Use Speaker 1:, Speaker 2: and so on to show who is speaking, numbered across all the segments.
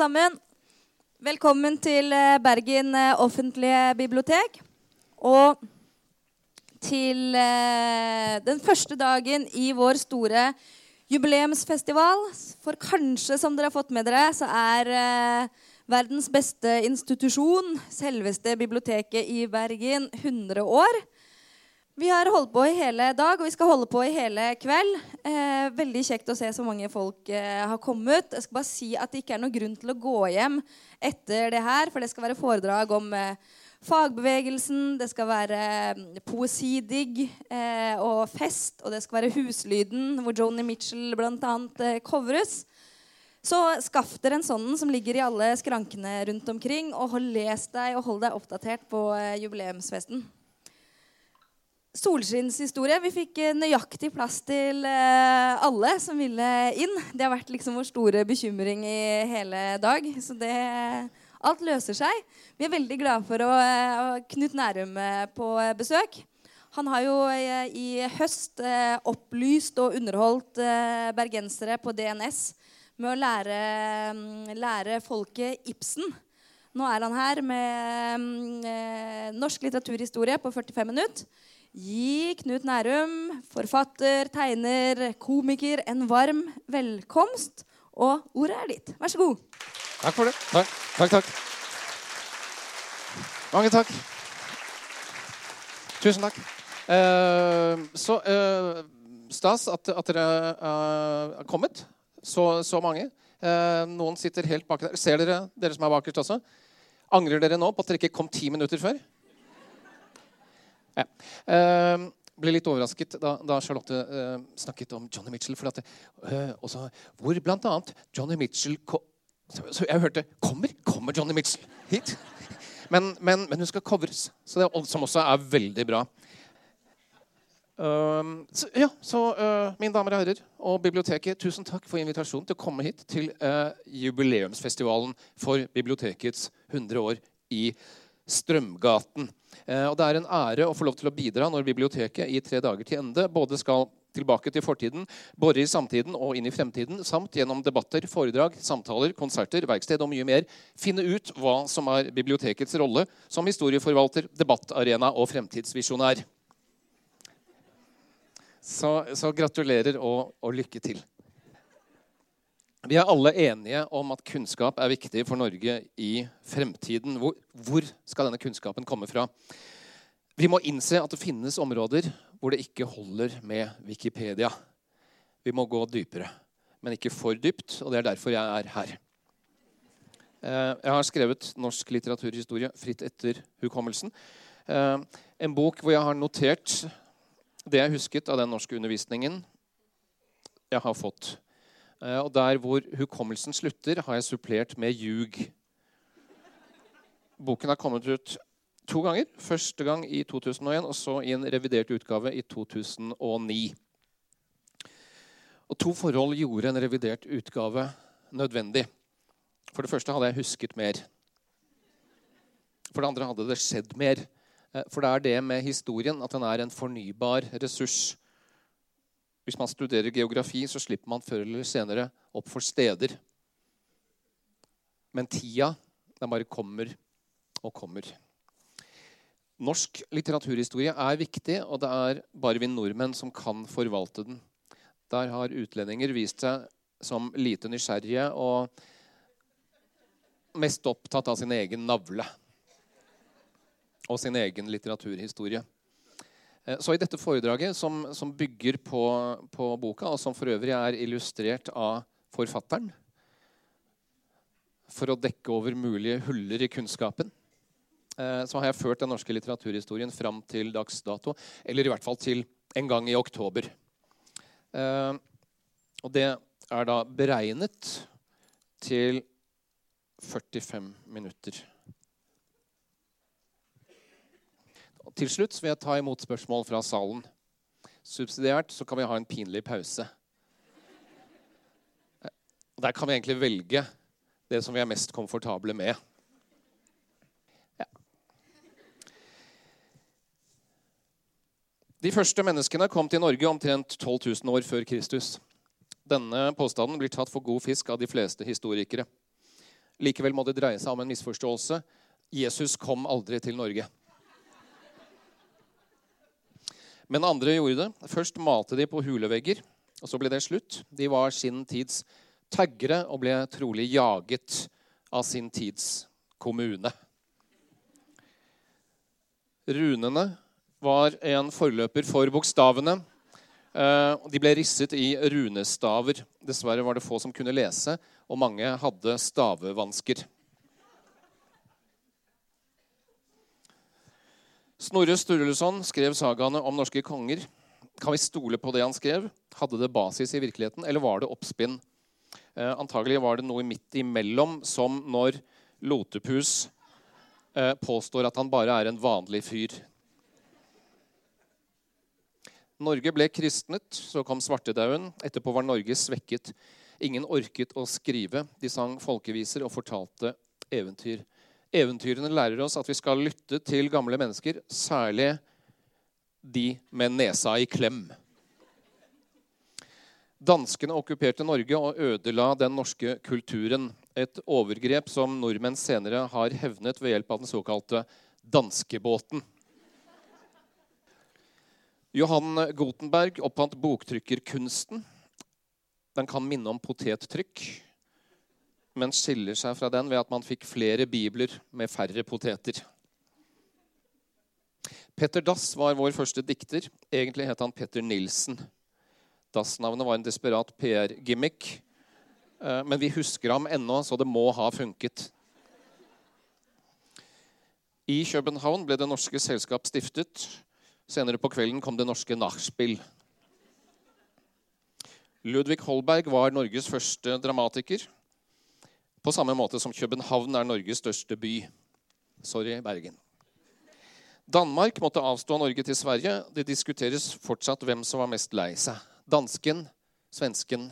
Speaker 1: sammen. Velkommen til eh, Bergen eh, offentlige bibliotek. Og til eh, den første dagen i vår store jubileumsfestival. For kanskje, som dere har fått med dere, så er verdens beste institusjon, selveste biblioteket i Bergen, 100 år. Vi har holdt på i hele dag, og vi skal holde på i hele kveld. Eh, veldig kjekt å se så mange folk eh, har kommet. Jeg skal bare si at det ikke er noen grunn til å gå hjem etter det her, for det skal være foredrag om eh, fagbevegelsen, det skal være mm, poesidigg eh, og fest, og det skal være Huslyden, hvor Joni Mitchell bl.a. Eh, covres. Så skaff dere en sånn som ligger i alle skrankene rundt omkring, og les deg og hold deg oppdatert på eh, jubileumsfesten solskinnshistorie. Vi fikk eh, nøyaktig plass til eh, alle som ville inn. Det har vært liksom vår store bekymring i hele dag. Så det Alt løser seg. Vi er veldig glade for å ha Knut Nærum eh, på besøk. Han har jo i høst opplyst og underholdt bergensere på DNS med å lære, mm, lære folket Ibsen. Nå er han her med mm, norsk litteraturhistorie på 45 minutter. Gi Knut Nærum, forfatter, tegner, komiker, en varm velkomst. Og ordet er ditt. Vær så god.
Speaker 2: Takk for det. Takk, takk. takk. Mange takk. Tusen takk. Eh, så eh, stas at, at dere har er kommet. Så, så mange. noen sitter helt bak der. Ser dere, dere som er bakerst også? Angrer dere nå på at dere ikke kom ti minutter før? Ja. Uh, ble litt overrasket da, da Charlotte uh, snakket om Johnny Mitchell. For at, uh, også, hvor bl.a. Johnny Mitchell så, så, jeg hørte Kommer kommer Johnny Mitchell hit? Men, men, men hun skal covres, det, som også er veldig bra. Uh, så, ja, så uh, mine damer og herrer og biblioteket, tusen takk for invitasjonen til å komme hit til uh, jubileumsfestivalen for bibliotekets 100 år i Strømgaten. Eh, og Det er en ære å få lov til å bidra når biblioteket i tre dager til ende både skal tilbake til fortiden, bore i samtiden og inn i fremtiden, samt gjennom debatter, foredrag, samtaler, konserter, verksted og mye mer finne ut hva som er bibliotekets rolle som historieforvalter, debattarena og fremtidsvisjonær. Så, så gratulerer og, og lykke til. Vi er alle enige om at kunnskap er viktig for Norge i fremtiden. Hvor, hvor, skal denne kunnskapen komme fra? Vi må innse at det finnes områder hvor det ikke holder med Wikipedia. Vi må gå dypere, men ikke for dypt, og det er derfor jeg er her. Eh, jeg har skrevet norsk litteraturhistorie fritt etter hukommelsen. Eh, en bok hvor jeg har notert det jeg husket av den norske undervisningen jeg har fått. Eh, og der hvor hukommelsen slutter, har jeg supplert med ljug. Boken har kommet ut to ganger. Første gang i 2001, og så i en revidert utgave i 2009. Og To forhold gjorde en revidert utgave nødvendig. For det første hadde jeg husket mer. For det andre hadde det skjedd mer. Eh, for det er det med historien at den er en fornybar ressurs. Hvis man studerer geografi, så slipper man før eller senere opp for steder. Men tida, den bare kommer og kommer. Norsk litteraturhistorie er viktig, og det er bare vi nordmenn som kan forvalte den. Der har utlendinger vist seg som lite nysgjerrige og mest opptatt av sin egen navle og sin egen litteraturhistorie. Eh, så i dette foredraget, som, som bygger på, på, boka, og som for øvrig er illustrert av forfatteren for å dekke over mulige huller i kunnskapen, eh, så har jeg ført den norske litteraturhistorien fram til dags dato. Eller i hvert fall til en gang i oktober. Eh, og det er da beregnet til 45 minutter. Og til slutt vil jeg ta imot spørsmål fra salen. Subsidiært så kan vi ha en pinlig pause. Der kan vi egentlig velge det som vi er mest komfortable med. Ja. De første menneskene kom til Norge omtrent 12 000 år før Kristus. Denne påstanden blir tatt for god fisk av de fleste historikere. Likevel må det dreie seg om en misforståelse. Jesus kom aldri til Norge. Men andre gjorde det. Først malte de på hulevegger, og så ble det slutt. De var sin tids taggere og ble trolig jaget av sin tids kommune. Runene var en forløper for bokstavene. Eh, de ble risset i runestaver. Dessverre var det få som kunne lese, og mange hadde stavevansker. Snorre Sturluson skrev sagaene om norske konger. Kan vi stole på det han skrev? Hadde det basis i virkeligheten, eller var det oppspinn? Eh, antagelig var det noe midt imellom, som når Lotepus eh, påstår at han bare er en vanlig fyr. Norge ble kristnet, så kom svartedauden. Etterpå var Norge svekket. Ingen orket å skrive. De sang folkeviser og fortalte eventyr. Eventyrene lærer oss at vi skal lytte til gamle mennesker, særlig de med nesa i klem. Danskene okkuperte Norge og ødela den norske kulturen. Et overgrep som nordmenn senere har hevnet ved hjelp av den såkalte danskebåten. Johan Gutenberg oppfant boktrykkerkunsten. Den kan minne om potettrykk men skiller seg fra den ved at man fikk flere bibler med færre poteter. Petter Dass var vår første dikter. Egentlig het han Petter Nilsen. Dass-navnet var en desperat PR-gimmick. Eh, men vi husker ham ennå, så det må ha funket. I København ble Det Norske Selskap stiftet. Senere på kvelden kom Det Norske Nachspiel. Ludvig Holberg var Norges første dramatiker. På samme måte som København er Norges største by. Sorry, Bergen. Danmark måtte avstå Norge til Sverige. Det diskuteres fortsatt hvem som var mest lei seg. Dansken, svensken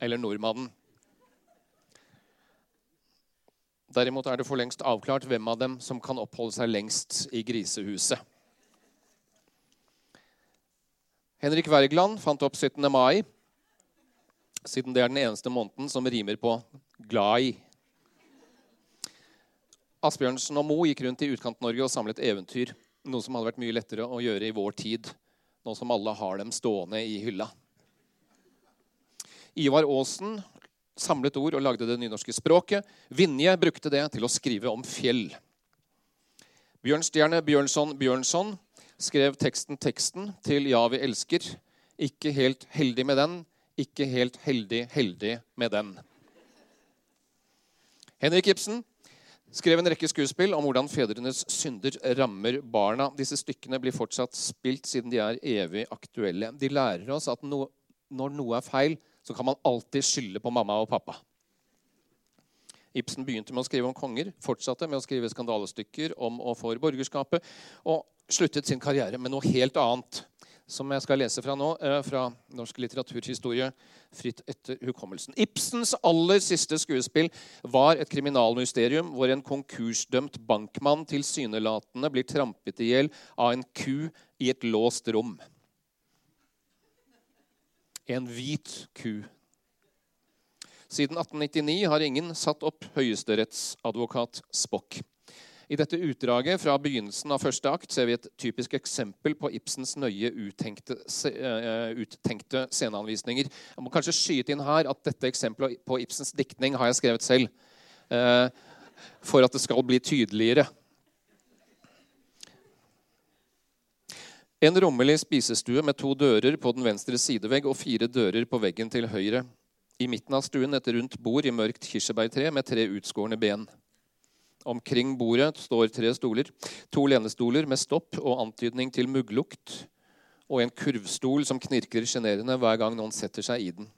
Speaker 2: eller nordmannen. Derimot er det for lengst avklart hvem av dem som kan oppholde seg lengst i grisehuset. Henrik Wergeland fant opp 17. mai, siden det er den eneste måneden som rimer på glad i. Asbjørnsen og Mo gikk rundt i Utkant-Norge og samlet eventyr. Noe som hadde vært mye lettere å gjøre i vår tid, nå som alle har dem stående i hylla. Ivar Aasen samlet ord og lagde det nynorske språket. Vinje brukte det til å skrive om fjell. Bjørnstjerne Bjørnson Bjørnson skrev teksten 'Teksten' til 'Ja, vi elsker'. Ikke helt heldig med den, ikke helt heldig heldig med den. Henrik Ibsen skrev en rekke skuespill om hvordan fedrenes synder rammer barna. Disse stykkene blir fortsatt spilt siden de er evig aktuelle. De lærer oss at no, når noe er feil, så kan man alltid skylde på mamma og pappa. Ibsen begynte med å skrive om konger, fortsatte med å skrive skandalestykker om og for borgerskapet, og sluttet sin karriere med noe helt annet som jeg skal lese fra nå, eh, fra norsk litteraturhistorie, fritt etter hukommelsen. Ibsens aller siste skuespill var et kriminalmysterium hvor en konkursdømt bankmann tilsynelatende blir trampet i hjel av en ku i et låst rom. En hvit ku. Siden 1899 har ingen satt opp høyesterettsadvokat Spock. I dette utdraget fra begynnelsen av første akt ser vi et typisk eksempel på Ibsens nøye uttenkte, uh, uttenkte sceneanvisninger. Jeg må kanskje skyte inn her at dette eksempelet på Ibsens diktning har jeg skrevet selv. Uh, for at det skal bli tydeligere. En rommelig spisestue med to dører på den venstre sidevegg og fire dører på veggen til høyre. I midten av stuen et rundt bord i mørkt kirsebærtre med tre utskårne ben. Omkring bordet står tre stoler. To lenestoler med stopp og antydning til mugglukt. Og en kurvstol som knirker sjenerende hver gang noen setter seg i den.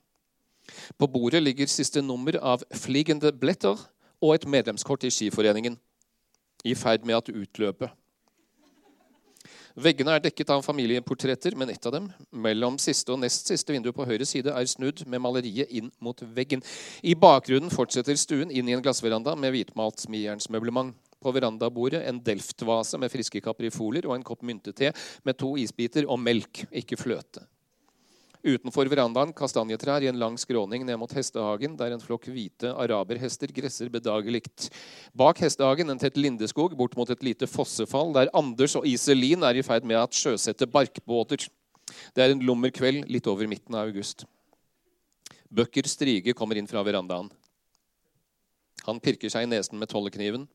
Speaker 2: På bordet ligger siste nummer av Fliegende Blätter og et medlemskort i Skiforeningen. I ferd med å utløpe. Veggene er dekket av familieportretter, men ett av dem, mellom siste og nest siste vindu på høyre side, er snudd med maleriet inn mot veggen. I bakgrunnen fortsetter stuen inn i en glassveranda med hvitmalt smijernsmøblement. På verandabordet en delftvase med friske kaprifolier og en kopp myntete med to isbiter og melk, ikke fløte. Utenfor verandaen kastanjetrær i en lang skråning ned mot hestehagen, der en flokk hvite araberhester gresser bedagelig. Bak hestehagen en tett lindeskog bort mot et lite fossefall, der Anders og Iselin er i ferd med å sjøsette barkbåter. Det er en lummer kveld litt over midten av august. Bøkker Strige kommer inn fra verandaen. Han pirker seg i nesen med tollekniven,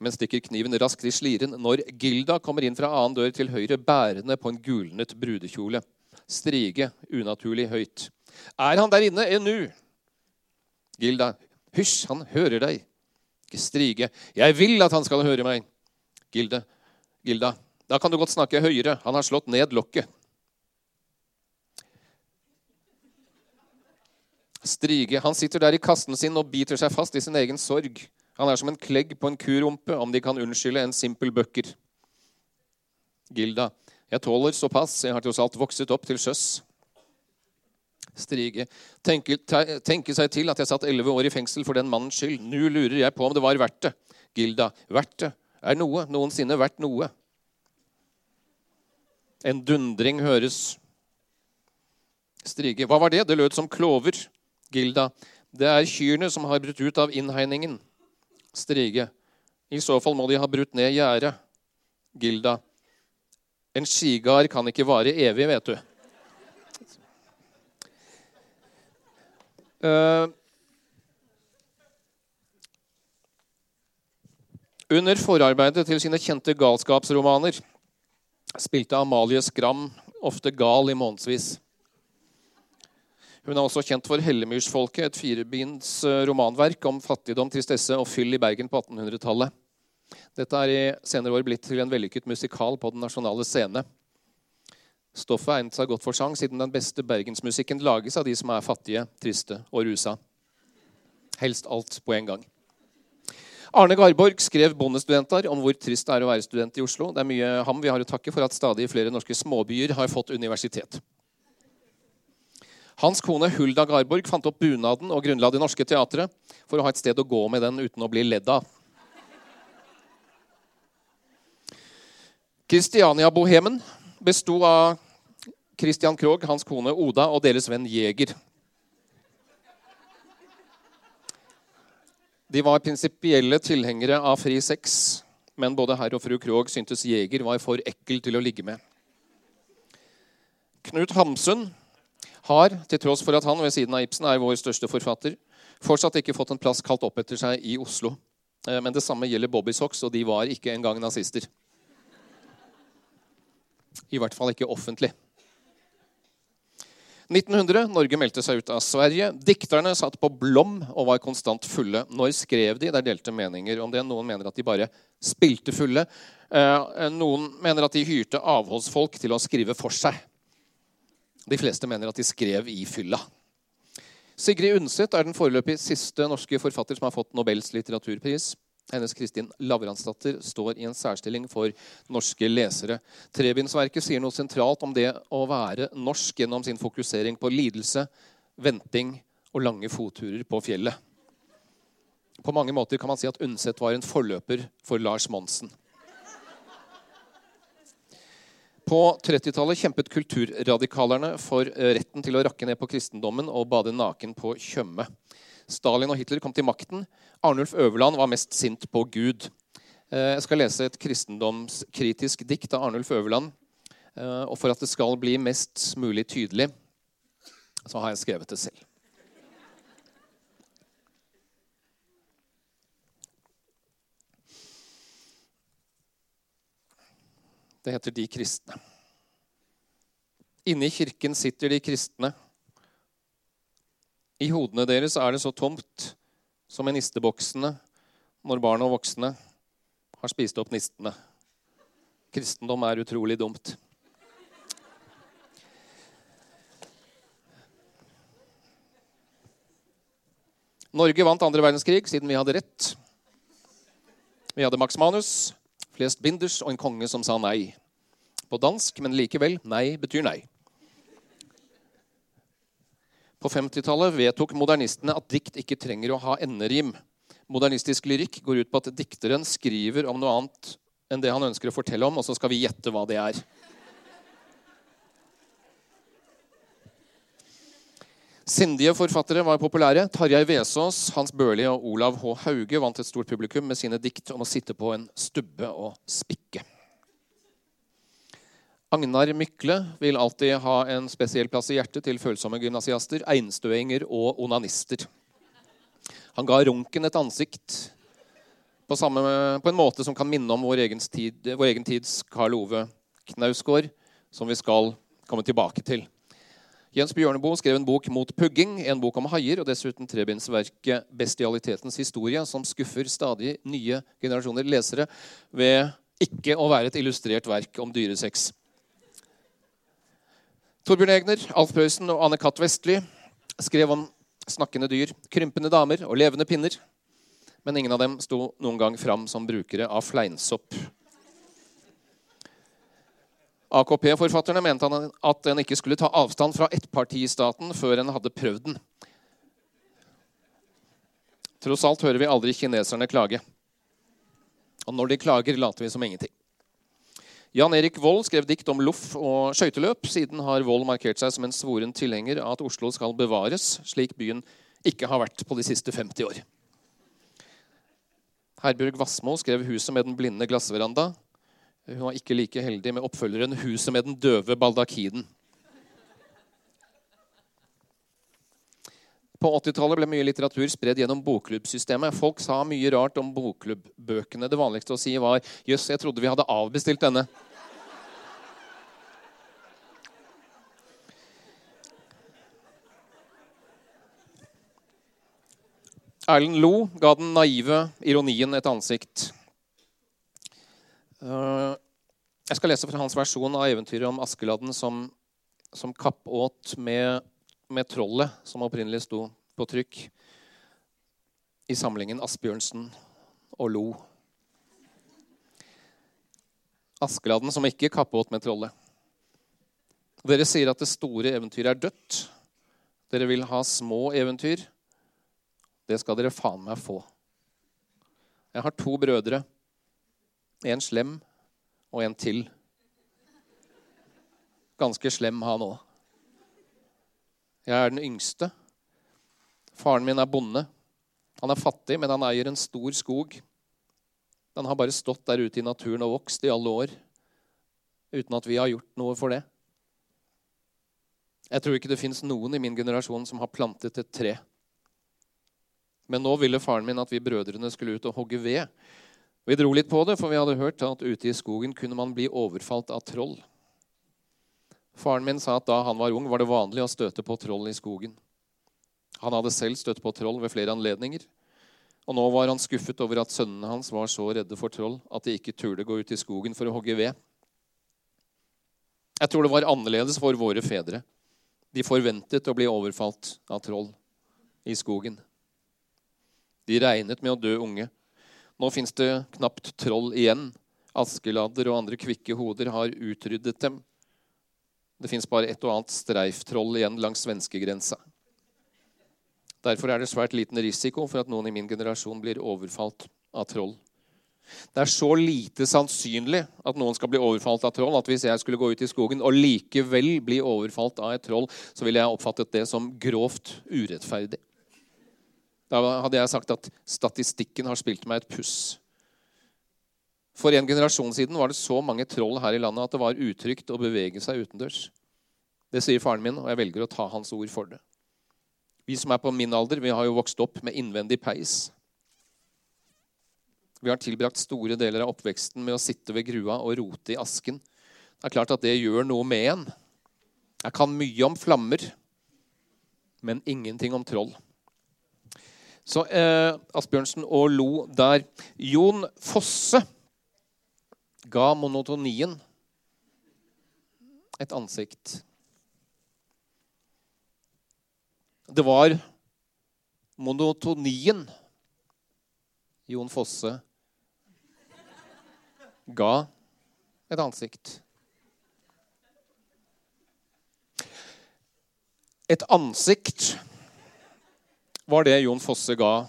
Speaker 2: men stikker kniven raskt i sliren når Gilda kommer inn fra annen dør til høyre, bærende på en gulnet brudekjole strige unaturlig høyt. Er han der inne ennå? Gilda. Hysj, han hører deg. Ikke Strige. Jeg vil at han skal høre meg. Gilde. Gilda. Da kan du godt snakke høyere. Han har slått ned lokket. Strige. Han sitter der i kassen sin og biter seg fast i sin egen sorg. Han er som en klegg på en kurumpe, om de kan unnskylde en simpel bøkker. Gilda. Jeg tåler såpass. Jeg har tross alt vokset opp til sjøs. Strige. Tenke, tenke, seg til at jeg satt elleve år i fengsel for den mannens skyld. Nå lurer jeg på om det var verdt det. Gilda. Verdt det? Er noe noensinne verdt noe? En dundring høres. Strige. Hva var det? Det lød som klover. Gilda. Det er kyrne som har brutt ut av innhegningen. Strige. I så fall må de ha brutt ned gjerdet. Gilda. En skigard kan ikke vare evig, vet du. Uh, under forarbeidet til sine kjente galskapsromaner spilte Amalie Skram ofte gal i månedsvis. Hun er også kjent for Hellemyrsfolket, et firebinds eh, romanverk om fattigdom, tristesse og fyll i Bergen på 1800-tallet. Dette er i senere år blitt til en vellykket musikal på Den nasjonale scene. Stoffet egnet seg godt for sang, siden den beste bergensmusikken lages av de som er fattige, triste og rusa. Helst alt på en gang. Arne Garborg skrev 'Bondestudenter' om hvor trist det er å være student i Oslo. Det er mye ham vi har å takke for at stadig flere norske småbyer har fått universitet. Hans kone Hulda Garborg fant opp bunaden og grunnla Det Norske Teatret for å ha et sted å gå med den uten å bli ledd av. Kristiania-bohemen besto av Christian Krogh, hans kone Oda og deres venn Jeger. De var prinsipielle tilhengere av fri sex, men både herr og fru Krogh syntes Jeger var for ekkel til å ligge med. Knut Hamsun har, til tross for at han ved siden av Ibsen er vår største forfatter, fortsatt ikke fått en plass kalt opp etter seg i Oslo. Eh, men det samme gjelder Bobby Socks, og de var ikke engang nazister. I hvert fall ikke offentlig. 1900. Norge meldte seg ut av Sverige. Dikterne satt på Blom og var konstant fulle. Når skrev de? Det er delte meninger om det. Noen mener at de bare spilte fulle. Eh, noen mener at de hyrte avholdsfolk til å skrive for seg. De fleste mener at de skrev i fylla. Sigrid Undset er den foreløpig siste norske forfatter som har fått Nobels litteraturpris. Hennes Kristin Lavransdatter står i en særstilling for norske lesere. Trebindsverket sier noe sentralt om det å være norsk gjennom sin fokusering på lidelse, venting og lange fotturer på fjellet. På mange måter kan man si at Undset var en forløper for Lars Monsen. På 30-tallet kjempet kulturradikalerne for retten til å rakke ned på kristendommen og bade naken på Tjøme. Stalin og Hitler kom til makten. Arnulf Øverland var mest sint på Gud. Eh, jeg skal lese et kristendomskritisk dikt av Arnulf Øverland. Eh, og for at det skal bli mest mulig tydelig, så har jeg skrevet det selv. Det heter De kristne. Inne i kirken sitter de kristne i hodene deres er det så tomt som i nisteboksene når barn og voksne har spist opp nistene. Kristendom er utrolig dumt. Norge vant andre verdenskrig siden vi hadde rett. Vi hadde Max Manus, flest binders og en konge som sa nei. På dansk, men likevel nei betyr nei. På 50-tallet vedtok modernistene at dikt ikke trenger å ha enderim. Modernistisk lyrikk går ut på at dikteren skriver om noe annet enn det han ønsker å fortelle om, og så skal vi gjette hva det er. Sindige forfattere var populære. Tarjei Vesaas, Hans Børli og Olav H. Hauge vant et stort publikum med sine dikt om å sitte på en stubbe og spikke. Agnar Mykle vil alltid ha en spesiell plass i hjertet til følsomme gymnasiaster, einstøinger og onanister. Han ga runken et ansikt på, samme, på en måte som kan minne om vår egen, tid, vår egen tids Karl Ove Knausgård, som vi skal komme tilbake til. Jens Bjørneboe skrev en bok mot pugging, en bok om haier, og dessuten trebindsverket 'Bestialitetens historie', som skuffer stadig nye generasjoner lesere ved ikke å være et illustrert verk om dyresex. Torbjørn Egner, Alf Prøysen og Anne Katt Vestly skrev om snakkende dyr, krympende damer og levende pinner. Men ingen av dem sto noen gang fram som brukere av fleinsopp. AKP-forfatterne mente at en ikke skulle ta avstand fra ettpartistaten før en hadde prøvd den. Tross alt hører vi aldri kineserne klage. Og når de klager, later vi som ingenting. Jan Erik Vold skrev dikt om loff og skøyteløp. Siden har Vold markert seg som en svoren tilhenger av at Oslo skal bevares, slik byen ikke har vært på de siste 50 år. Herbjørg Wassmo skrev 'Huset med den blinde glassveranda'. Hun var ikke like heldig med oppfølgeren 'Huset med den døve baldakiden'. På 80-tallet ble mye litteratur spredd gjennom bokklubbsystemet. Folk sa mye rart om bokklubbøkene. Det vanligste å si var 'Jøss, jeg trodde vi hadde avbestilt denne'. Erlend Lo ga den naive ironien et ansikt. Eh, jeg skal lese fra hans versjon av eventyret om Askeladden som, som kappåt med med trollet som opprinnelig sto på trykk i samlingen Asbjørnsen og lo. Askeladden som ikke kappåt med trollet. Dere sier at det store eventyret er dødt. Dere vil ha små eventyr. Det skal dere faen meg få. Jeg har to brødre. En slem og en til. Ganske slem, han òg. Jeg er den yngste. Faren min er bonde. Han er fattig, men han eier en stor skog. Den har bare stått der ute i naturen og vokst i alle år uten at vi har gjort noe for det. Jeg tror ikke det fins noen i min generasjon som har plantet et tre. Men nå ville faren min at vi brødrene skulle ut og hogge ved. Vi dro litt på det, for vi hadde hørt at ute i skogen kunne man bli overfalt av troll. Faren min sa at da han var ung, var det vanlig å støte på troll i skogen. Han hadde selv støtt på troll ved flere anledninger. Og nå var han skuffet over at sønnene hans var så redde for troll at de ikke turde gå ut i skogen for å hogge ved. Jeg tror det var annerledes for våre fedre. De forventet å bli overfalt av troll i skogen. De regnet med å dø unge. Nå fins det knapt troll igjen. Askeladder og andre kvikke hoder har utryddet dem. Det fins bare et og annet streiftroll igjen langs svenskegrensa. Derfor er det svært liten risiko for at noen i min generasjon blir overfalt av troll. Det er så lite sannsynlig at noen skal bli overfalt av troll, at hvis jeg skulle gå ut i skogen og likevel bli overfalt av et troll, så ville jeg oppfattet det som grovt urettferdig. Da hadde jeg sagt at statistikken har spilt meg et puss. For en generasjon siden var det så mange troll her i landet at det var utrygt å bevege seg utendørs. Det sier faren min, og jeg velger å ta hans ord for det. Vi som er på min alder, vi har jo vokst opp med innvendig peis. Vi har tilbrakt store deler av oppveksten med å sitte ved grua og rote i asken. Det er klart at det gjør noe med en. Jeg kan mye om flammer, men ingenting om troll. Så eh, Asbjørnsen og Lo der. Jon Fosse ga monotonien et ansikt. Det var monotonien Jon Fosse ga et ansikt. Et ansikt var det Jon Fosse ga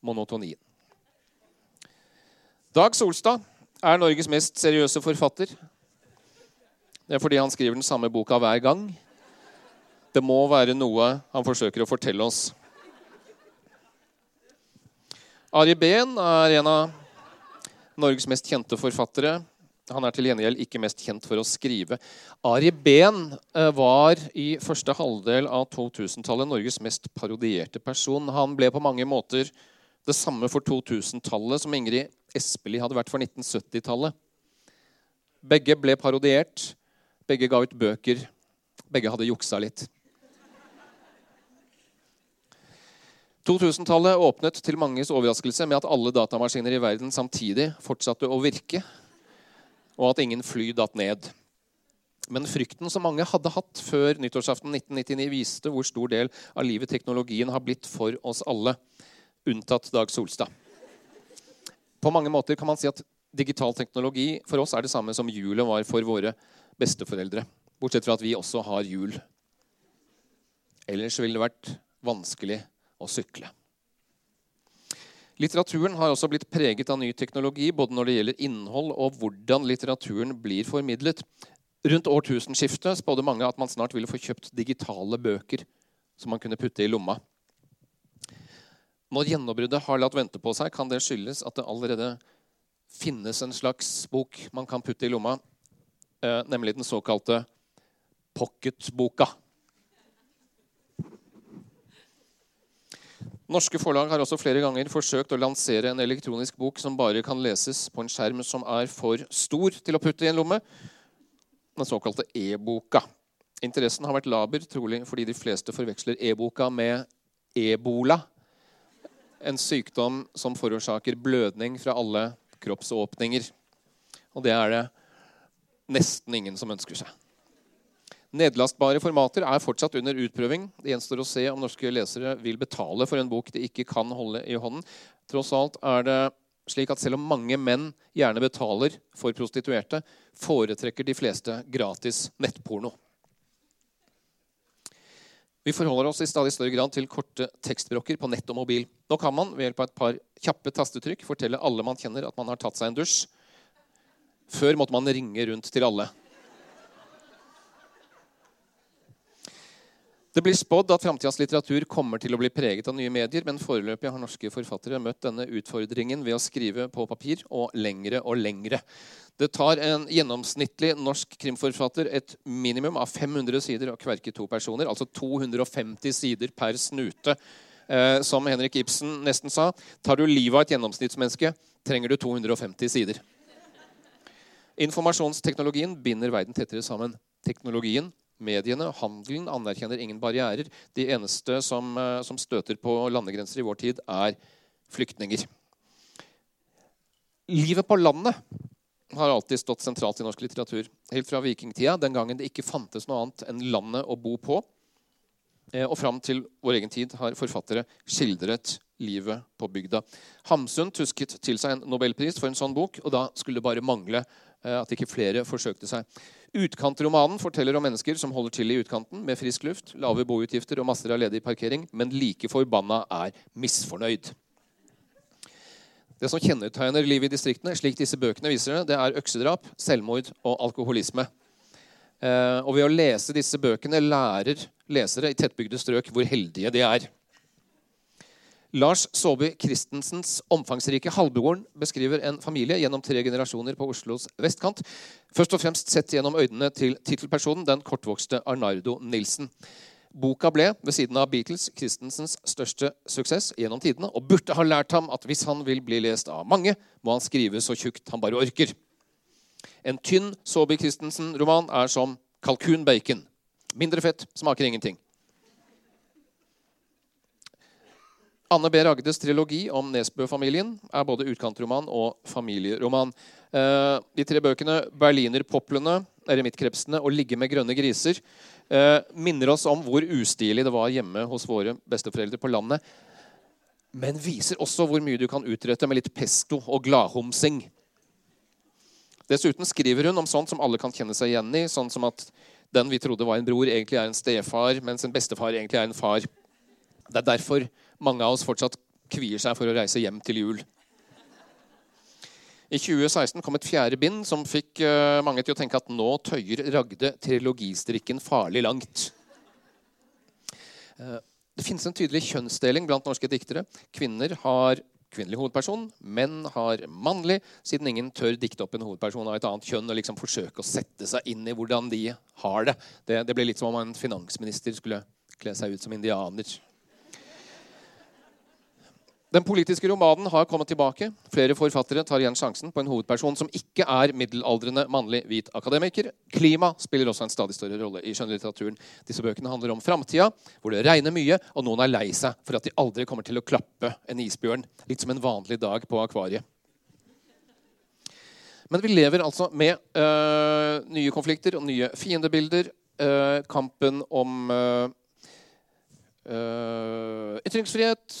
Speaker 2: monotonien. Dag Solstad er Norges mest seriøse forfatter. Det er fordi han skriver den samme boka hver gang. Det må være noe han forsøker å fortelle oss. Ari Behn er en av Norges mest kjente forfattere. Han er til gjengjeld ikke mest kjent for å skrive. Ari Behn eh, var i første halvdel av 2000-tallet Norges mest parodierte person. Han ble på mange måter det samme for 2000-tallet som Ingrid Espelid hadde vært for 1970-tallet. Begge ble parodiert, begge ga ut bøker, begge hadde juksa litt. 2000-tallet åpnet til manges overraskelse med at alle datamaskiner i verden samtidig fortsatte å virke, og at ingen fly datt ned. Men frykten som mange hadde hatt før nyttårsaften 1999, viste hvor stor del av livet teknologien har blitt for oss alle, unntatt Dag Solstad. På mange måter kan man si at digital teknologi for oss er det samme som julet var for våre besteforeldre. Bortsett fra at vi også har jul. Ellers ville det vært vanskelig å sykle. Litteraturen har også blitt preget av ny teknologi, både når det gjelder innhold og hvordan litteraturen blir formidlet. Rundt årtusenskiftet spådde mange at man snart ville få kjøpt digitale bøker som man kunne putte i lomma. Når gjennombruddet har latt vente på seg, kan det skyldes at det allerede finnes en slags bok man kan putte i lomma, eh, nemlig den såkalte pocketboka. Norske forlag har også flere ganger forsøkt å lansere en elektronisk bok som bare kan leses på en skjerm som er for stor til å putte i en lomme. Den såkalte e-boka. Interessen har vært laber, trolig fordi de fleste forveksler e-boka med ebola. En sykdom som forårsaker blødning fra alle kroppsåpninger. Og det er det nesten ingen som ønsker seg. Nedlastbare formater er fortsatt under utprøving. Det gjenstår å se om norske lesere vil betale for en bok de ikke kan holde i hånden. Tross alt er det slik at selv om mange menn gjerne betaler for prostituerte, foretrekker de fleste gratis nettporno. Vi forholder oss i stadig større grad til korte tekstbrokker på nett og mobil. Nå kan man ved hjelp av et par kjappe tastetrykk fortelle alle man kjenner, at man har tatt seg en dusj. Før måtte man ringe rundt til alle. Det blir spådd at framtidas litteratur kommer til å bli preget av nye medier, men foreløpig har norske forfattere møtt denne utfordringen ved å skrive på papir og lengre og lengre. Det tar en gjennomsnittlig norsk krimforfatter et minimum av 500 sider å kverke to personer, altså 250 sider per snute. Eh, som Henrik Ibsen nesten sa, tar du livet av et gjennomsnittsmenneske, trenger du 250 sider. Informasjonsteknologien binder verden tettere sammen. Teknologien Mediene, handelen, anerkjenner ingen barrierer. De eneste som, eh, som støter på landegrenser i vår tid, er flyktninger. Livet på landet har alltid stått sentralt i norsk litteratur. Helt fra vikingtida, den gangen det ikke fantes noe annet enn landet å bo på. Eh, og fram til vår egen tid har forfattere skildret livet på bygda. Hamsun tusket til seg en nobelpris for en sånn bok, og da skulle det bare mangle at ikke flere forsøkte seg. Utkantromanen forteller om mennesker som holder til i utkanten med frisk luft, lave boutgifter og masser av ledig parkering, men like forbanna er misfornøyd. Det som kjennetegner livet i distriktene, slik disse bøkene viser det, det er øksedrap, selvmord og alkoholisme. Eh, og ved å lese disse bøkene lærer lesere i tettbygde strøk hvor heldige de er. Lars Saabye Christensens omfangsrike halvbroren beskriver en familie gjennom tre generasjoner på Oslos vestkant. Først og fremst sett gjennom øynene til tittelpersonen, den kortvokste Arnardo Nilsen. Boka ble, ved siden av Beatles, Christensens største suksess gjennom tidene, og burde ha lært ham at hvis han vil bli lest av mange, må han skrive så tjukt han bare orker. En tynn Saabye Christensen-roman er som kalkunbacon. Mindre fett, smaker ingenting. Anne B. Ragdes trilogi om Nesbø-familien er både utkantroman og familieroman. Eh, de tre bøkene 'Berlinerpoplene', 'Eremittkrepsene' og 'Ligge med grønne griser' eh, minner oss om hvor ustilig det var hjemme hos våre besteforeldre på landet. Men viser også hvor mye du kan utrette med litt pesto og gladhomsing. Dessuten skriver hun om sånt som alle kan kjenne seg igjen i. Sånn som at den vi trodde var en bror, egentlig er en stefar, mens en bestefar egentlig er en far. Det er derfor mange av oss fortsatt kvier seg for å reise hjem til jul. I 2016 kom et fjerde bind som fikk uh, mange til å tenke at nå tøyer Ragde trilogistrikken farlig langt. Eh, det finnes en tydelig kjønnsdeling blant norske diktere. Kvinner har kvinnelig hovedperson, menn har mannlig, siden ingen tør dikte opp en hovedperson av et annet kjønn og liksom forsøke å sette seg inn i hvordan de har det. Det, det blir litt som om en finansminister skulle kle seg ut som indianer. Den politiske romanen har kommet tilbake. Flere forfattere tar igjen sjansen på en hovedperson som ikke er middelaldrende mannlig hvit akademiker. Klima spiller også en stadig større rolle i skjønnlitteraturen. Disse bøkene handler om framtida, hvor det regner mye, og noen er lei seg for at de aldri kommer til å klappe en isbjørn. Litt som en vanlig dag på akvariet. Men vi lever altså med øh, nye konflikter og nye fiendebilder. Øh, kampen om øh, ytringsfrihet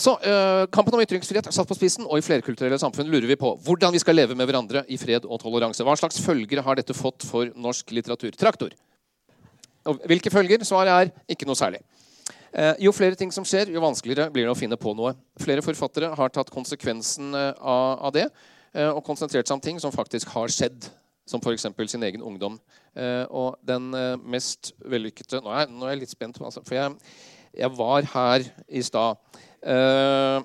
Speaker 2: så uh, Kampen om ytringsfrihet er satt på spissen, og i flerkulturelle samfunn lurer vi på hvordan vi skal leve med hverandre i fred og toleranse. Hva slags følger har dette fått for norsk litteratur? Traktor. Og hvilke følger? Svaret er ikke noe særlig. Uh, jo flere ting som skjer, jo vanskeligere blir det å finne på noe. Flere forfattere har tatt konsekvensen uh, av det og konsentrert seg om ting som faktisk har skjedd. Som f.eks. sin egen ungdom. og den mest vellykkede Nå er, nå er jeg litt spent, altså, for jeg, jeg var her i stad. Uh,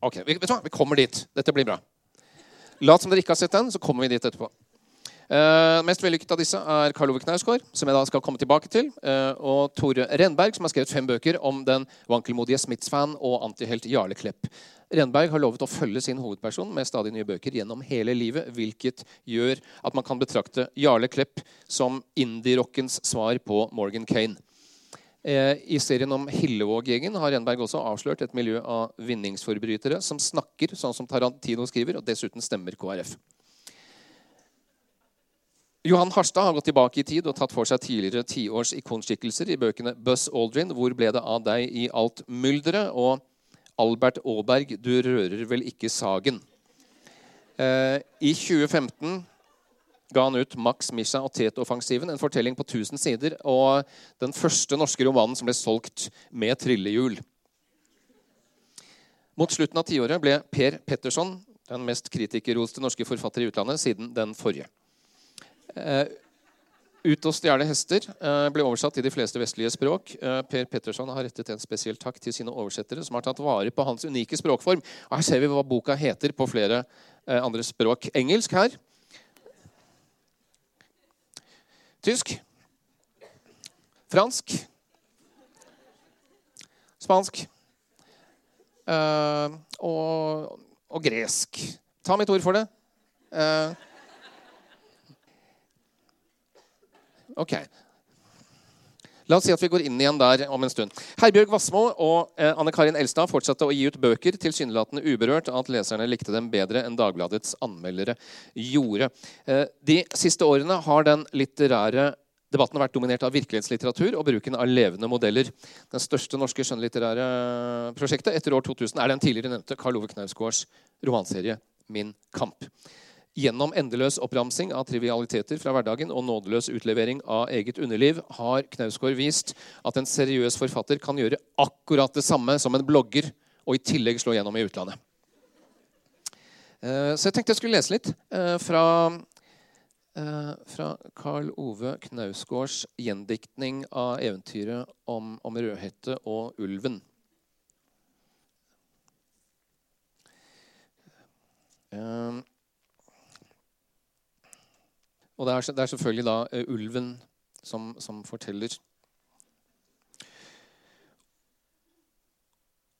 Speaker 2: ok, vi, vet du hva? vi kommer dit. Dette blir bra. Lat som dere ikke har sett den, så kommer vi dit etterpå. Uh, mest vellykket av disse er Karl Ove Knausgård, som jeg da skal komme tilbake til. Uh, og Tore Renberg, som har skrevet fem bøker om den vankelmodige Smiths-fan og antihelt Jarle Klepp. Renberg har lovet å følge sin hovedperson med stadig nye bøker gjennom hele livet, hvilket gjør at man kan betrakte Jarle Klepp som indie-rockens svar på Morgan Kane. Eh, I serien om Hillevåg-gjengen har Renberg også avslørt et miljø av vinningsforbrytere som snakker sånn som Tarantino skriver, og dessuten stemmer KrF. Johan Harstad har gått tilbake i tid og tatt for seg tidligere tiårs ikonskikkelser i bøkene Buzz Aldrin, Hvor ble det av deg i alt mylderet? og Albert Aaberg, Du rører vel ikke sagen? Eh, I 2015 ga han ut Max Misha og Tet-offensiven, en fortelling på 1000 sider, og den første norske romanen som ble solgt med trillehjul. Mot slutten av tiåret ble Per Petterson den mest kritikerroste norske forfatter i utlandet siden den forrige. Uh, ut og stjele hester uh, ble oversatt til de fleste vestlige språk. Uh, per Petterson har rettet en spesiell takk til sine oversettere, som har tatt vare på hans unike språkform. Og her ser vi hva boka heter på flere andre språk. Engelsk her. Tysk. Fransk. Spansk. Uh, og, og, gresk. Ta mitt ord for det. Uh, ok. La oss si at vi går inn igjen der om en stund. Herbjørg Wassmo og eh, Anne Karin Elstad fortsatte å gi ut bøker, tilsynelatende uberørt av at leserne likte dem bedre enn Dagbladets anmeldere gjorde. Eh, de siste årene har den litterære debatten vært dominert av virkelighetslitteratur og bruken av levende modeller. Den største norske skjønnlitterære prosjektet etter år 2000 er den tidligere nevnte Karl Ove Knausgårds romanserie Min kamp. Gjennom endeløs oppramsing av trivialiteter fra hverdagen og nådeløs utlevering av eget underliv har Knausgård vist at en seriøs forfatter kan gjøre akkurat det samme som en blogger, og i tillegg slå gjennom i utlandet. Eh, så jeg tenkte jeg skulle lese litt eh, fra, eh, fra Karl Ove Knausgårds gjendiktning av eventyret om, om Rødhette og ulven. Um, og det er, det er selvfølgelig da uh, ulven som, som forteller.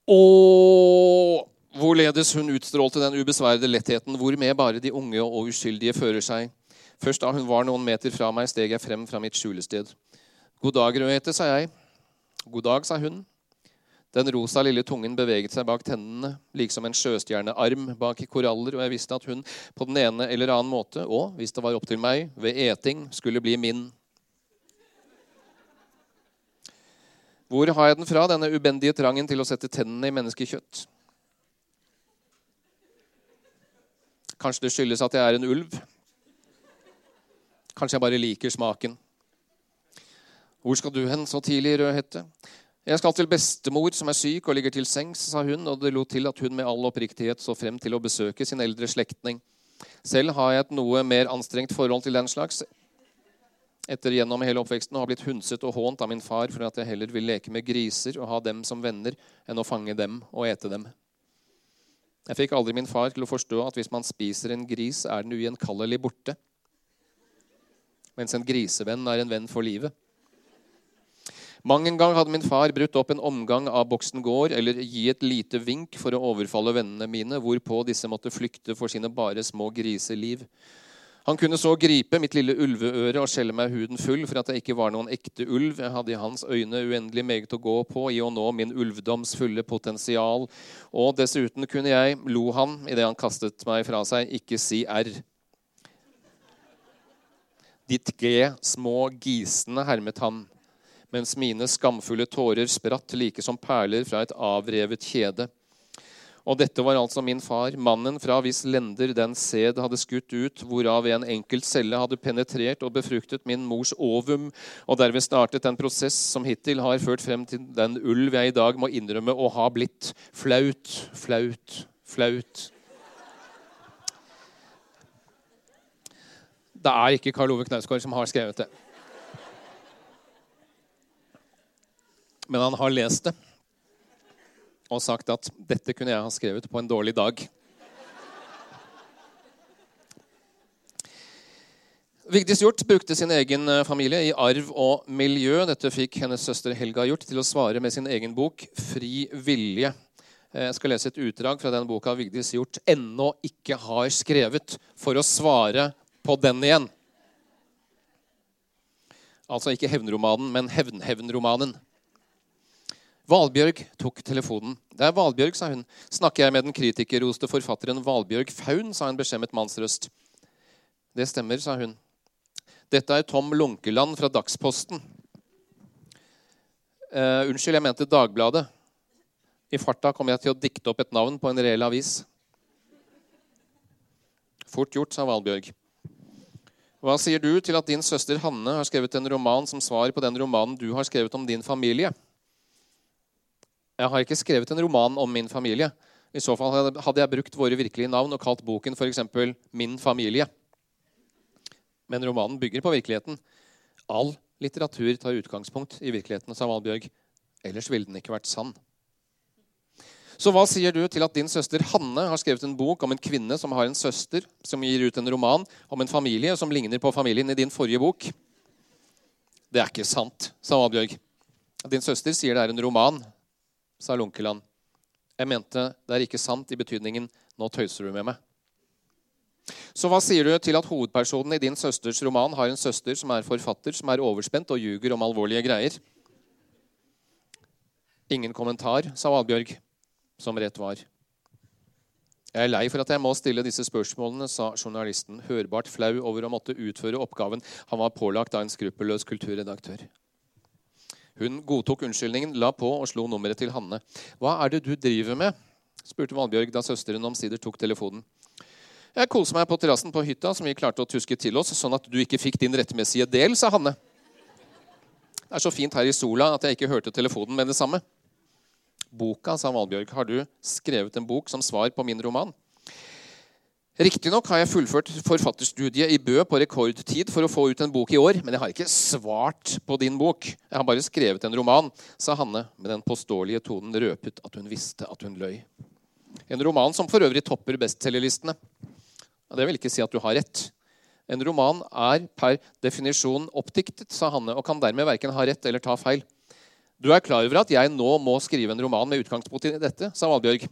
Speaker 2: Og hvorledes hun utstrålte den ubesværede lettheten hvormed bare de unge og uskyldige fører seg. Først da hun var noen meter fra meg, steg jeg frem fra mitt skjulested. God dag, Rødhette, sa jeg. God dag, sa hun. Den rosa lille tungen beveget seg bak tennene, liksom en sjøstjernearm bak koraller, og jeg visste at hun på den ene eller annen måte, og hvis det var opp til meg, ved eting, skulle bli min. Hvor har jeg den fra, denne ubendige trangen til å sette tennene i menneskekjøtt? Kanskje det skyldes at jeg er en ulv? Kanskje jeg bare liker smaken? Hvor skal du hen så tidlig, Rødhette? Jeg skal til bestemor som er syk og ligger til sengs, sa hun, og det lot til at hun med all oppriktighet så frem til å besøke sin eldre slektning. Selv har jeg et noe mer anstrengt forhold til den slags. etter gjennom hele oppveksten å ha blitt hundset og hånt av min far for at jeg heller vil leke med griser og ha dem som venner enn å fange dem og ete dem. Jeg fikk aldri min far til å forstå at hvis man spiser en gris, er den ugjenkallelig borte, mens en grisevenn er en venn for livet. Mang en gang hadde min far brutt opp en omgang av Boksen gård eller gi et lite vink for å overfalle vennene mine, hvorpå disse måtte flykte for sine bare små griseliv. Han kunne så gripe mitt lille ulveøre og skjelle meg huden full for at jeg ikke var noen ekte ulv. Jeg hadde i hans øyne uendelig meget å gå på i å nå min ulvdoms fulle potensial. Og dessuten kunne jeg, lo han idet han kastet meg fra seg, ikke si R. Ditt G, små gisene, hermet han, mens mine skamfulle tårer spratt like som perler fra et avrevet kjede. Og dette var altså min far, mannen fra hvis lender den sæd hadde skutt ut, hvorav en enkelt celle hadde penetrert og befruktet min mors ovum, og derved startet en prosess som hittil har ført frem til den ulv jeg i dag må innrømme å ha blitt. Flaut, flaut, flaut. Det er ikke Karl Ove Knausgård som har skrevet det. Men han har lest det og sagt at dette kunne jeg ha skrevet på en dårlig dag. Vigdis Hjort brukte sin egen eh, familie i arv og miljø. Dette fikk hennes søster Helga Hjort til å svare med sin egen bok 'Fri vilje'. Eh, jeg skal lese et utdrag fra den boka Vigdis Hjort ennå ikke har skrevet, for å svare på den igjen. Altså ikke hevnromanen, men hevn-hevnromanen. Valbjørg tok telefonen. Det er Valbjørg, sa hun. Snakker jeg med den kritikerroste forfatteren Valbjørg Faun, sa en beskjemmet mannsrøst. Det stemmer, sa hun. Dette er Tom Lunkeland fra Dagsposten. Uh, unnskyld, jeg mente Dagbladet. I farta kom jeg til å dikte opp et navn på en reell avis. Fort gjort, sa Valbjørg. Hva sier du til at din søster Hanne har skrevet en roman som svar på den romanen du har skrevet om din familie? Jeg har ikke skrevet en roman om min familie. I så fall hadde jeg brukt våre virkelige navn og kalt boken f.eks. 'Min familie'. Men romanen bygger på virkeligheten. All litteratur tar utgangspunkt i virkeligheten, sa Valbjørg. Ellers ville den ikke vært sann. Så hva sier du til at din søster Hanne har skrevet en bok om en kvinne som har en søster som gir ut en roman om en familie som ligner på familien i din forrige bok? Det er ikke sant, sa Valbjørg. Din søster sier det er en roman, sa Lunkeland. Jeg mente det er ikke sant i betydningen 'nå tøyser du med meg'. Så hva sier du til at hovedpersonen i din søsters roman har en søster som er forfatter, som er overspent og ljuger om alvorlige greier? Ingen kommentar, sa Valbjørg, som rett var. Jeg er lei for at jeg må stille disse spørsmålene, sa journalisten, hørbart flau over å måtte utføre oppgaven han var pålagt av en skruppelløs kulturredaktør. Hun godtok unnskyldningen, la på og slo nummeret til Hanne. 'Hva er det du driver med?' spurte Valbjørg da søsteren omsider tok telefonen. 'Jeg koser meg på terrassen på hytta, som vi klarte å tuske til oss, sånn at du ikke fikk din rettmessige del', sa Hanne. 'Det er så fint her i sola at jeg ikke hørte telefonen med det samme.' 'Boka', sa Valbjørg. 'Har du skrevet en bok som svar på min roman?' Riktignok har jeg fullført forfatterstudiet i Bø på rekordtid for å få ut en bok i år, men jeg har ikke svart på din bok. Jeg har bare skrevet en roman, sa Hanne med den påståelige tonen røpet at hun visste at hun løy. En roman som for øvrig topper bestselgerlistene. Det vil ikke si at du har rett. En roman er per definisjon oppdiktet, sa Hanne, og kan dermed verken ha rett eller ta feil. Du er klar over at jeg nå må skrive en roman med utgangspunkt i dette, sa Valbjørg.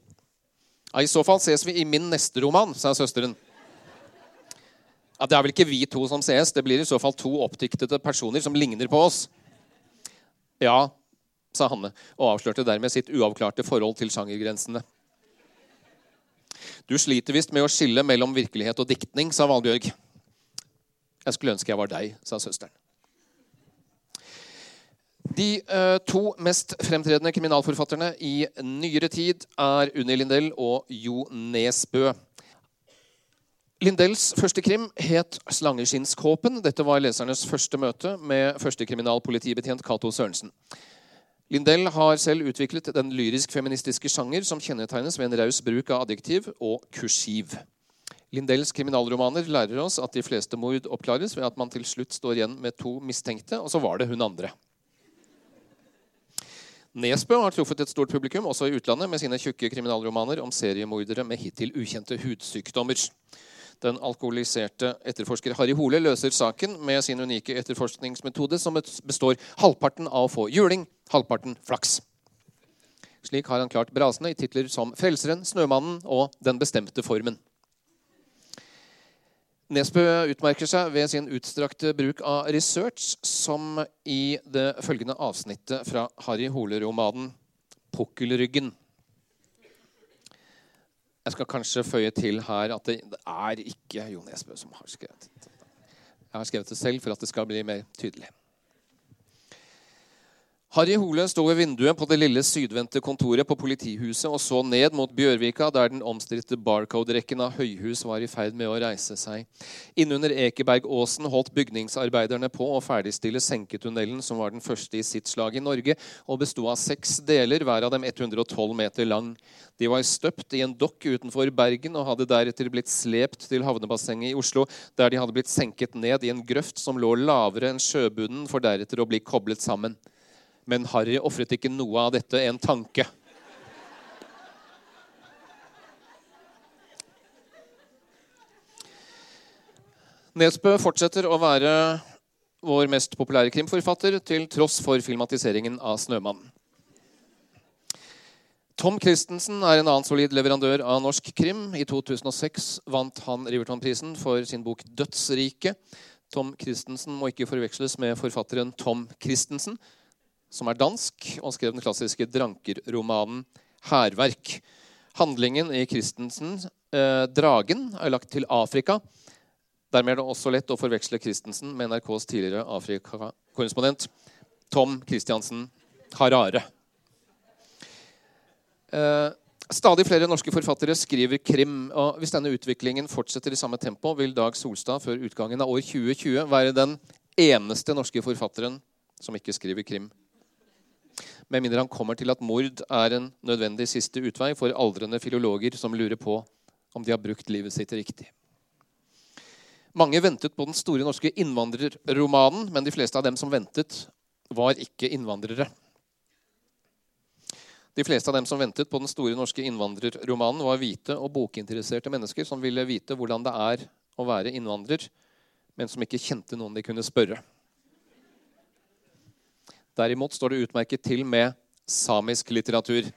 Speaker 2: Ja, I så fall ses vi i min neste roman, sa søsteren. Ja, Det er vel ikke vi to som ses, det blir i så fall to oppdiktede personer som ligner på oss. Ja, sa Hanne og avslørte dermed sitt uavklarte forhold til sjangergrensene. Du sliter visst med å skille mellom virkelighet og diktning, sa Valbjørg. Jeg skulle ønske jeg var deg, sa søsteren. De uh, to mest fremtredende kriminalforfatterne i nyere tid er Unni Lindell og Jo Nesbø. Lindells første krim het 'Slangeskinnskåpen'. Dette var lesernes første møte med førstekriminalpolitibetjent Cato Sørensen. Lindell har selv utviklet den lyrisk-feministiske sjanger som kjennetegnes ved en raus bruk av adjektiv og kursiv. Lindells kriminalromaner lærer oss at de fleste mord oppklares ved at man til slutt står igjen med to mistenkte, og så var det hun andre. Nesbø har truffet et stort publikum, også i utlandet, med sine tjukke kriminalromaner om seriemordere med hittil ukjente hudsykdommer. Den alkoholiserte etterforsker Harry Hole løser saken med sin unike etterforskningsmetode, som består halvparten av å få juling, halvparten flaks. Slik har han klart brasene i titler som 'Frelseren', 'Snømannen' og 'Den bestemte formen'. Nesbø utmerker seg ved sin utstrakte bruk av research, som i det følgende avsnittet fra Harry Hole-romanen 'Pukkelryggen'. Jeg skal kanskje føye til her at det er ikke Jo Nesbø som har skrevet det. Jeg har skrevet det selv for at det skal bli mer tydelig. Harry Hole sto ved vinduet på det lille sydvendte kontoret på politihuset og så ned mot Bjørvika, der den omstridte Barcode-rekken av høyhus var i ferd med å reise seg. Innunder Ekebergåsen holdt bygningsarbeiderne på å ferdigstille senketunnelen, som var den første i sitt slag i Norge, og besto av seks deler, hver av dem 112 meter lang. De var støpt i en dokk utenfor Bergen og hadde deretter blitt slept til havnebassenget i Oslo, der de hadde blitt senket ned i en grøft som lå lavere enn sjøbunnen, for deretter å bli koblet sammen. Men Harry ofret ikke noe av dette en tanke. Nesbø fortsetter å være vår mest populære krimforfatter til tross for filmatiseringen av 'Snømannen'. Tom Christensen er en annen solid leverandør av norsk krim. I 2006 vant han Riverton-prisen for sin bok 'Dødsriket'. Tom Christensen må ikke forveksles med forfatteren Tom Christensen, som er dansk, og skrev den klassiske drankerromanen 'Hærverk'. Handlingen i Christensen, eh, 'Dragen', er lagt til Afrika. Dermed er det også lett å forveksle Christensen med NRKs tidligere Afrika-korrespondent Tom Christiansen Harare. Eh, stadig flere norske forfattere skriver krim. og Hvis denne utviklingen fortsetter i samme tempo, vil Dag Solstad før utgangen av år 2020 være den eneste norske forfatteren som ikke skriver krim med mindre han kommer til at mord er en nødvendig siste utvei for aldrende filologer som lurer på om de har brukt livet sitt riktig. Mange ventet på den store norske innvandrerromanen, men de fleste av dem som ventet, var ikke innvandrere. De fleste av dem som ventet på den store norske innvandrerromanen, var hvite og bokinteresserte mennesker som ville vite hvordan det er å være innvandrer, men som ikke kjente noen de kunne spørre. Derimot står det utmerket til med samisk litteratur.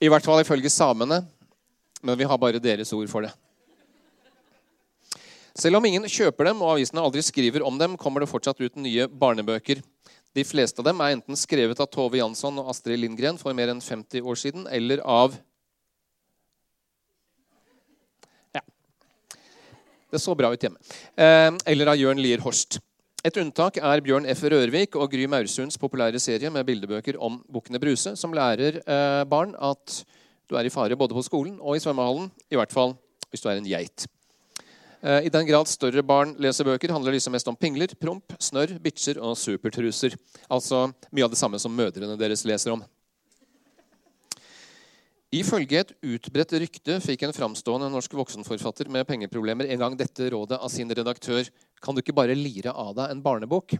Speaker 2: I hvert fall ifølge samene, men vi har bare deres ord for det. Selv om ingen kjøper dem og avisene aldri skriver om dem, kommer det fortsatt ut nye barnebøker. De fleste av dem er enten skrevet av Tove Jansson og Astrid Lindgren for mer enn 50 år siden, eller av Det så bra ut hjemme. Eh, eller av Jørn Lier Horst. Et unntak er Bjørn F. Rørvik og Gry Maursunds populære serie med bildebøker om bukkene Bruse, som lærer eh, barn at du er i fare både på skolen og i svømmehallen. I hvert fall hvis du er en geit. Eh, I den grad større barn leser bøker, handler disse mest om pingler, promp, snørr, bitcher og supertruser. Altså mye av det samme som mødrene deres leser om. Ifølge et utbredt rykte fikk en framstående norsk voksenforfatter med pengeproblemer en gang dette rådet av sin redaktør Kan du ikke bare lire av deg en barnebok?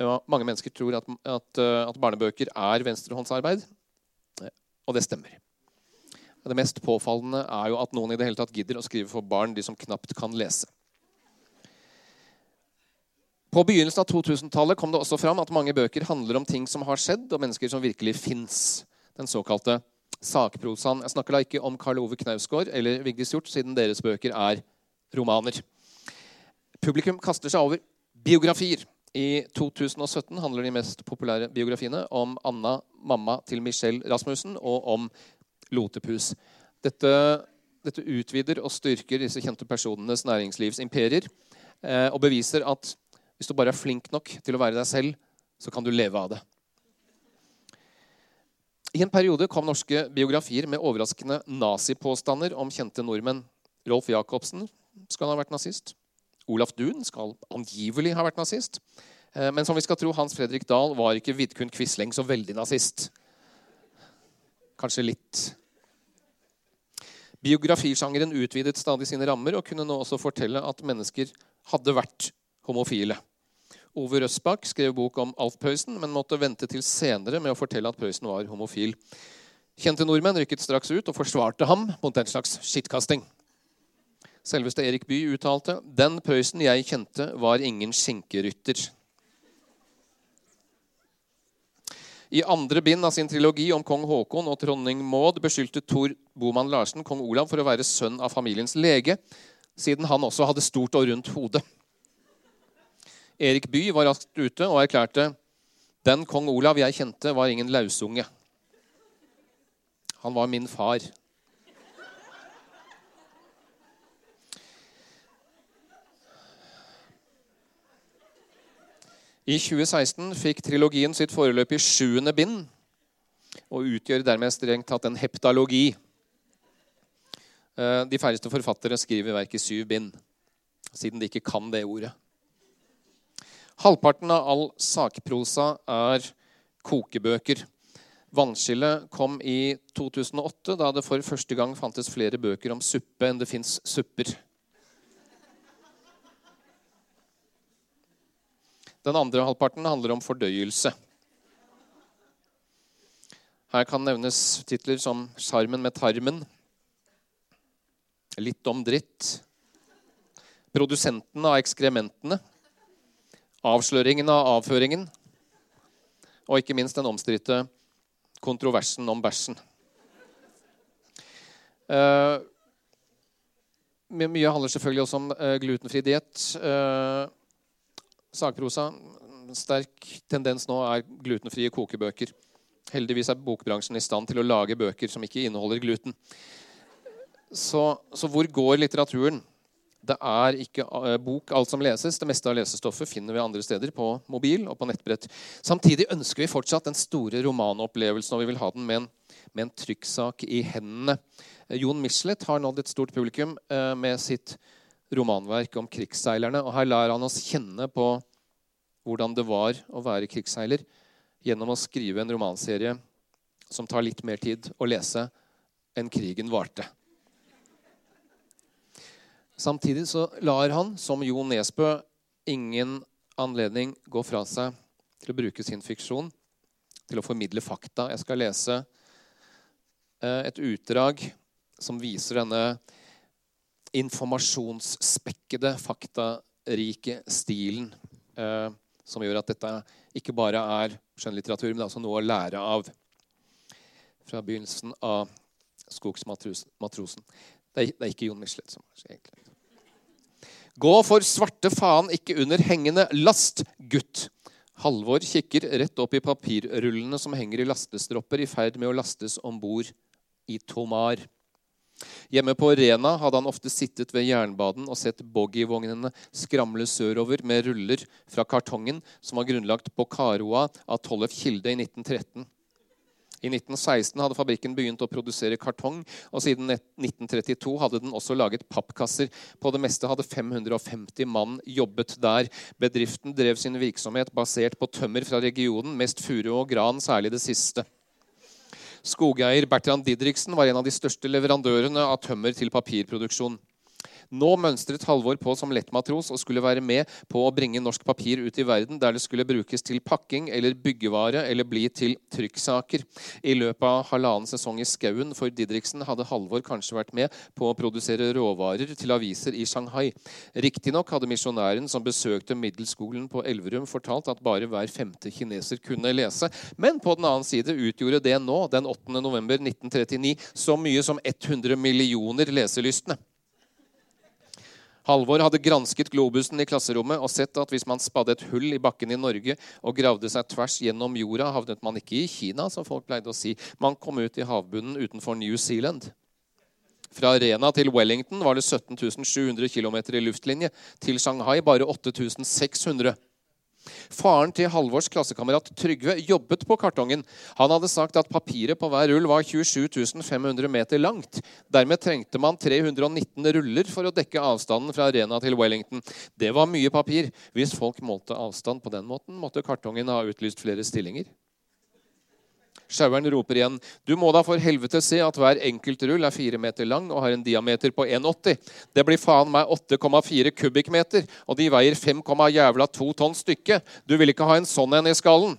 Speaker 2: Ja, mange mennesker tror at, at, eh, at barnebøker er venstrehåndsarbeid, og det stemmer. Det mest påfallende er jo at noen i det hele tatt gidder å skrive for barn de som knapt kan lese. På begynnelsen av 2000-tallet kom det også fram at mange bøker handler om ting som har skjedd, og mennesker som virkelig fins den såkalte sakprosaen. Jeg snakker da ikke om Karl Ove Knausgård eller Vigdis Hjorth, siden deres bøker er romaner. Publikum kaster seg over biografier. I 2017 handler de mest populære biografiene om Anna, mamma til Michelle Rasmussen, og om Lotepus. Dette, dette utvider og styrker disse kjente personenes næringslivsimperier eh, og beviser at hvis du bare er flink nok til å være deg selv, så kan du leve av det. I en periode kom norske biografier med overraskende nazipåstander om kjente nordmenn. Rolf Jacobsen skal ha vært nazist. Olaf Duun skal angivelig ha vært nazist. Eh, men som vi skal tro, Hans Fredrik Dahl var ikke Vidkun Quisling så veldig nazist. Kanskje litt. Biografisjangeren utvidet stadig sine rammer og kunne nå også fortelle at mennesker hadde vært homofile. Ove Røsbakk skrev bok om Alf Prøysen, men måtte vente til senere med å fortelle at Prøysen var homofil. Kjente nordmenn rykket straks ut og forsvarte ham mot den slags skittkasting. Selveste Erik Bye uttalte den Prøysen jeg kjente, var ingen skinkerytter. I andre bind av sin trilogi om kong Haakon og dronning Maud beskyldte Tor Boman Larsen kong Olav for å være sønn av familiens lege, siden han også hadde stort og rundt hode. Erik Bye var raskt ute og erklærte den kong Olav jeg kjente, var ingen lausunge. Han var min far. I 2016 fikk trilogien sitt foreløpig sjuende bind og utgjør dermed strengt tatt en heptalogi. Eh, de færreste forfattere skriver verk i syv bind, siden de ikke kan det ordet. Halvparten av all sakprosa er kokebøker. Vannskillet kom i 2008, da det for første gang fantes flere bøker om suppe enn det fins supper. Den andre halvparten handler om fordøyelse. Her kan nevnes titler som 'Sjarmen med tarmen', 'Litt om dritt', 'Produsenten av ekskrementene', 'Avsløringen av avføringen' og ikke minst den omstridte kontroversen om bæsjen. Uh, mye handler selvfølgelig også om uh, glutenfri diett. Uh, sakprosa. Sterk tendens nå er glutenfrie kokebøker. Heldigvis er bokbransjen i stand til å lage bøker som ikke inneholder gluten. Så, så hvor går litteraturen? Det er ikke uh, bok alt som leses. Det meste av lesestoffet finner vi andre steder, på mobil og på nettbrett. Samtidig ønsker vi fortsatt den store romanopplevelsen, og vi vil ha den med en, med en trykksak i hendene. Uh, Jon Michelet har nådd et stort publikum uh, med sitt romanverk om krigsseilerne. Og her lar han oss kjenne på hvordan det var å være krigsseiler gjennom å skrive en romanserie som tar litt mer tid å lese enn krigen varte. Samtidig så lar han, som Jo Nesbø, ingen anledning gå fra seg til å bruke sin fiksjon til å formidle fakta. Jeg skal lese eh, et utdrag som viser denne informasjonsspekkede, faktarike stilen eh, som gjør at dette ikke bare er skjønnlitteratur, men det er også noe å lære av. Fra begynnelsen av Skogsmatrosen. Det er, ikke Jon Michelet som er egentlig. Gå for svarte faen ikke under hengende last, gutt. Halvor kikker rett opp i papirrullene som henger i lastestropper, i ferd med å lastes om bord i Tomar. Hjemme på Rena hadde han ofte sittet ved jernbaden og sett boggivognene skramle sørover med ruller fra kartongen som var grunnlagt på Karoa av Tollef Kilde i 1913. I 1916 hadde fabrikken begynt å produsere kartong, og siden 1932 hadde den også laget pappkasser. På det meste hadde 550 mann jobbet der. Bedriften drev sin virksomhet basert på tømmer fra regionen, mest furu og gran, særlig det siste. Skogeier Bertrand Didriksen var en av de største leverandørene av tømmer til papirproduksjon. Nå mønstret Halvor på som lettmatros og skulle være med på å bringe norsk papir ut i verden, der det skulle brukes til pakking eller byggevare eller bli til trykksaker. I løpet av halvannen sesong i Skauen for Didriksen hadde Halvor kanskje vært med på å produsere råvarer til aviser i Shanghai. Riktignok hadde misjonæren som besøkte middelskolen på Elverum, fortalt at bare hver femte kineser kunne lese, men på den annen side utgjorde det nå, den 8. november 1939, så mye som 100 millioner leselystne. Halvor hadde gransket globusen i klasserommet og sett at hvis man spadde et hull i bakken i Norge og gravde seg tvers gjennom jorda, havnet man ikke i Kina, som folk pleide å si. Man kom ut i havbunnen utenfor New Zealand. Fra Rena til Wellington var det 17 700 km i luftlinje. Til Shanghai bare 8600 Faren til Halvors klassekamerat Trygve jobbet på kartongen. Han hadde sagt at papiret på hver rull var 27 500 meter langt. Dermed trengte man 319 ruller for å dekke avstanden fra Arena til Wellington. Det var mye papir. Hvis folk målte avstand på den måten, måtte kartongen ha utlyst flere stillinger. Sjaueren roper igjen. Du må da for helvete se at hver enkelt rull er fire meter lang og har en diameter på 1,80. Det blir faen meg 8,4 kubikkmeter, og de veier 5, jævla 2 tonn stykket. Du vil ikke ha en sånn en i skallen?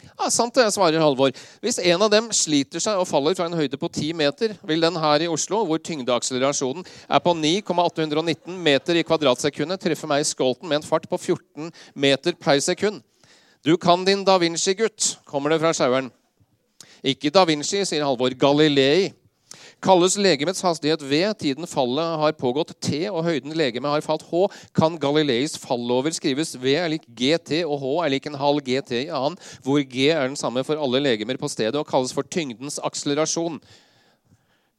Speaker 2: Ja, sant det, svarer Halvor. Hvis en av dem sliter seg og faller fra en høyde på 10 meter, vil den her i Oslo, hvor tyngdeakselerasjonen er på 9,819 meter i kvadratsekundet, treffe meg i skolten med en fart på 14 meter per sekund. Du kan din da Vinci-gutt, kommer det fra sjaueren. Ikke da Vinci, sier Halvor. Galilei. Kalles legemets hastighet V, tiden fallet har pågått T, og høyden legemet har falt H, kan Galileis fallover skrives V er lik GT, og H er lik en halv GT i annen, hvor G er den samme for alle legemer på stedet og kalles for tyngdens akselerasjon.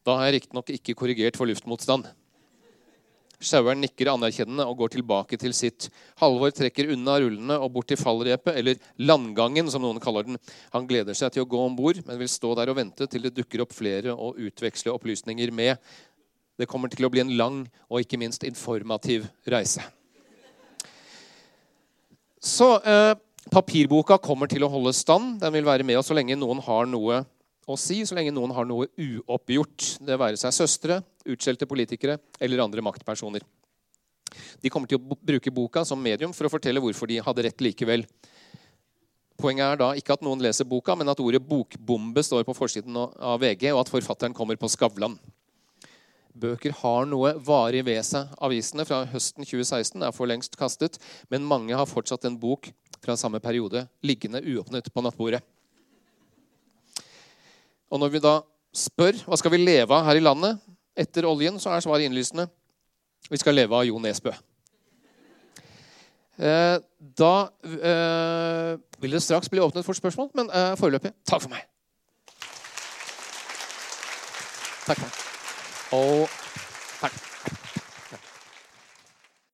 Speaker 2: Da har jeg riktignok ikke korrigert for luftmotstand. Sjaueren nikker anerkjennende og går tilbake til sitt. Halvor trekker unna rullene og bort til fallrepet, eller landgangen, som noen kaller den. Han gleder seg til å gå om bord, men vil stå der og vente til det dukker opp flere og utveksle opplysninger med. Det kommer til å bli en lang og ikke minst informativ reise. Så eh, papirboka kommer til å holde stand. Den vil være med oss så lenge noen har noe å si, så lenge noen har noe uoppgjort. Det være seg søstre, utskjelte politikere eller andre maktpersoner. De kommer til å bruke boka som medium for å fortelle hvorfor de hadde rett likevel. Poenget er da ikke at noen leser boka, men at ordet 'bokbombe' står på forsiden av VG, og at forfatteren kommer på Skavlan. Bøker har noe varig ved seg. Avisene fra høsten 2016 er for lengst kastet, men mange har fortsatt en bok fra samme periode liggende uåpnet på nattbordet. Og når vi da spør hva skal vi leve av her i landet etter oljen, så er svaret innlysende. Vi skal leve av Jo Nesbø. Eh, da eh, vil det straks bli åpnet for spørsmål, men eh, foreløpig takk for meg. Takk for. Og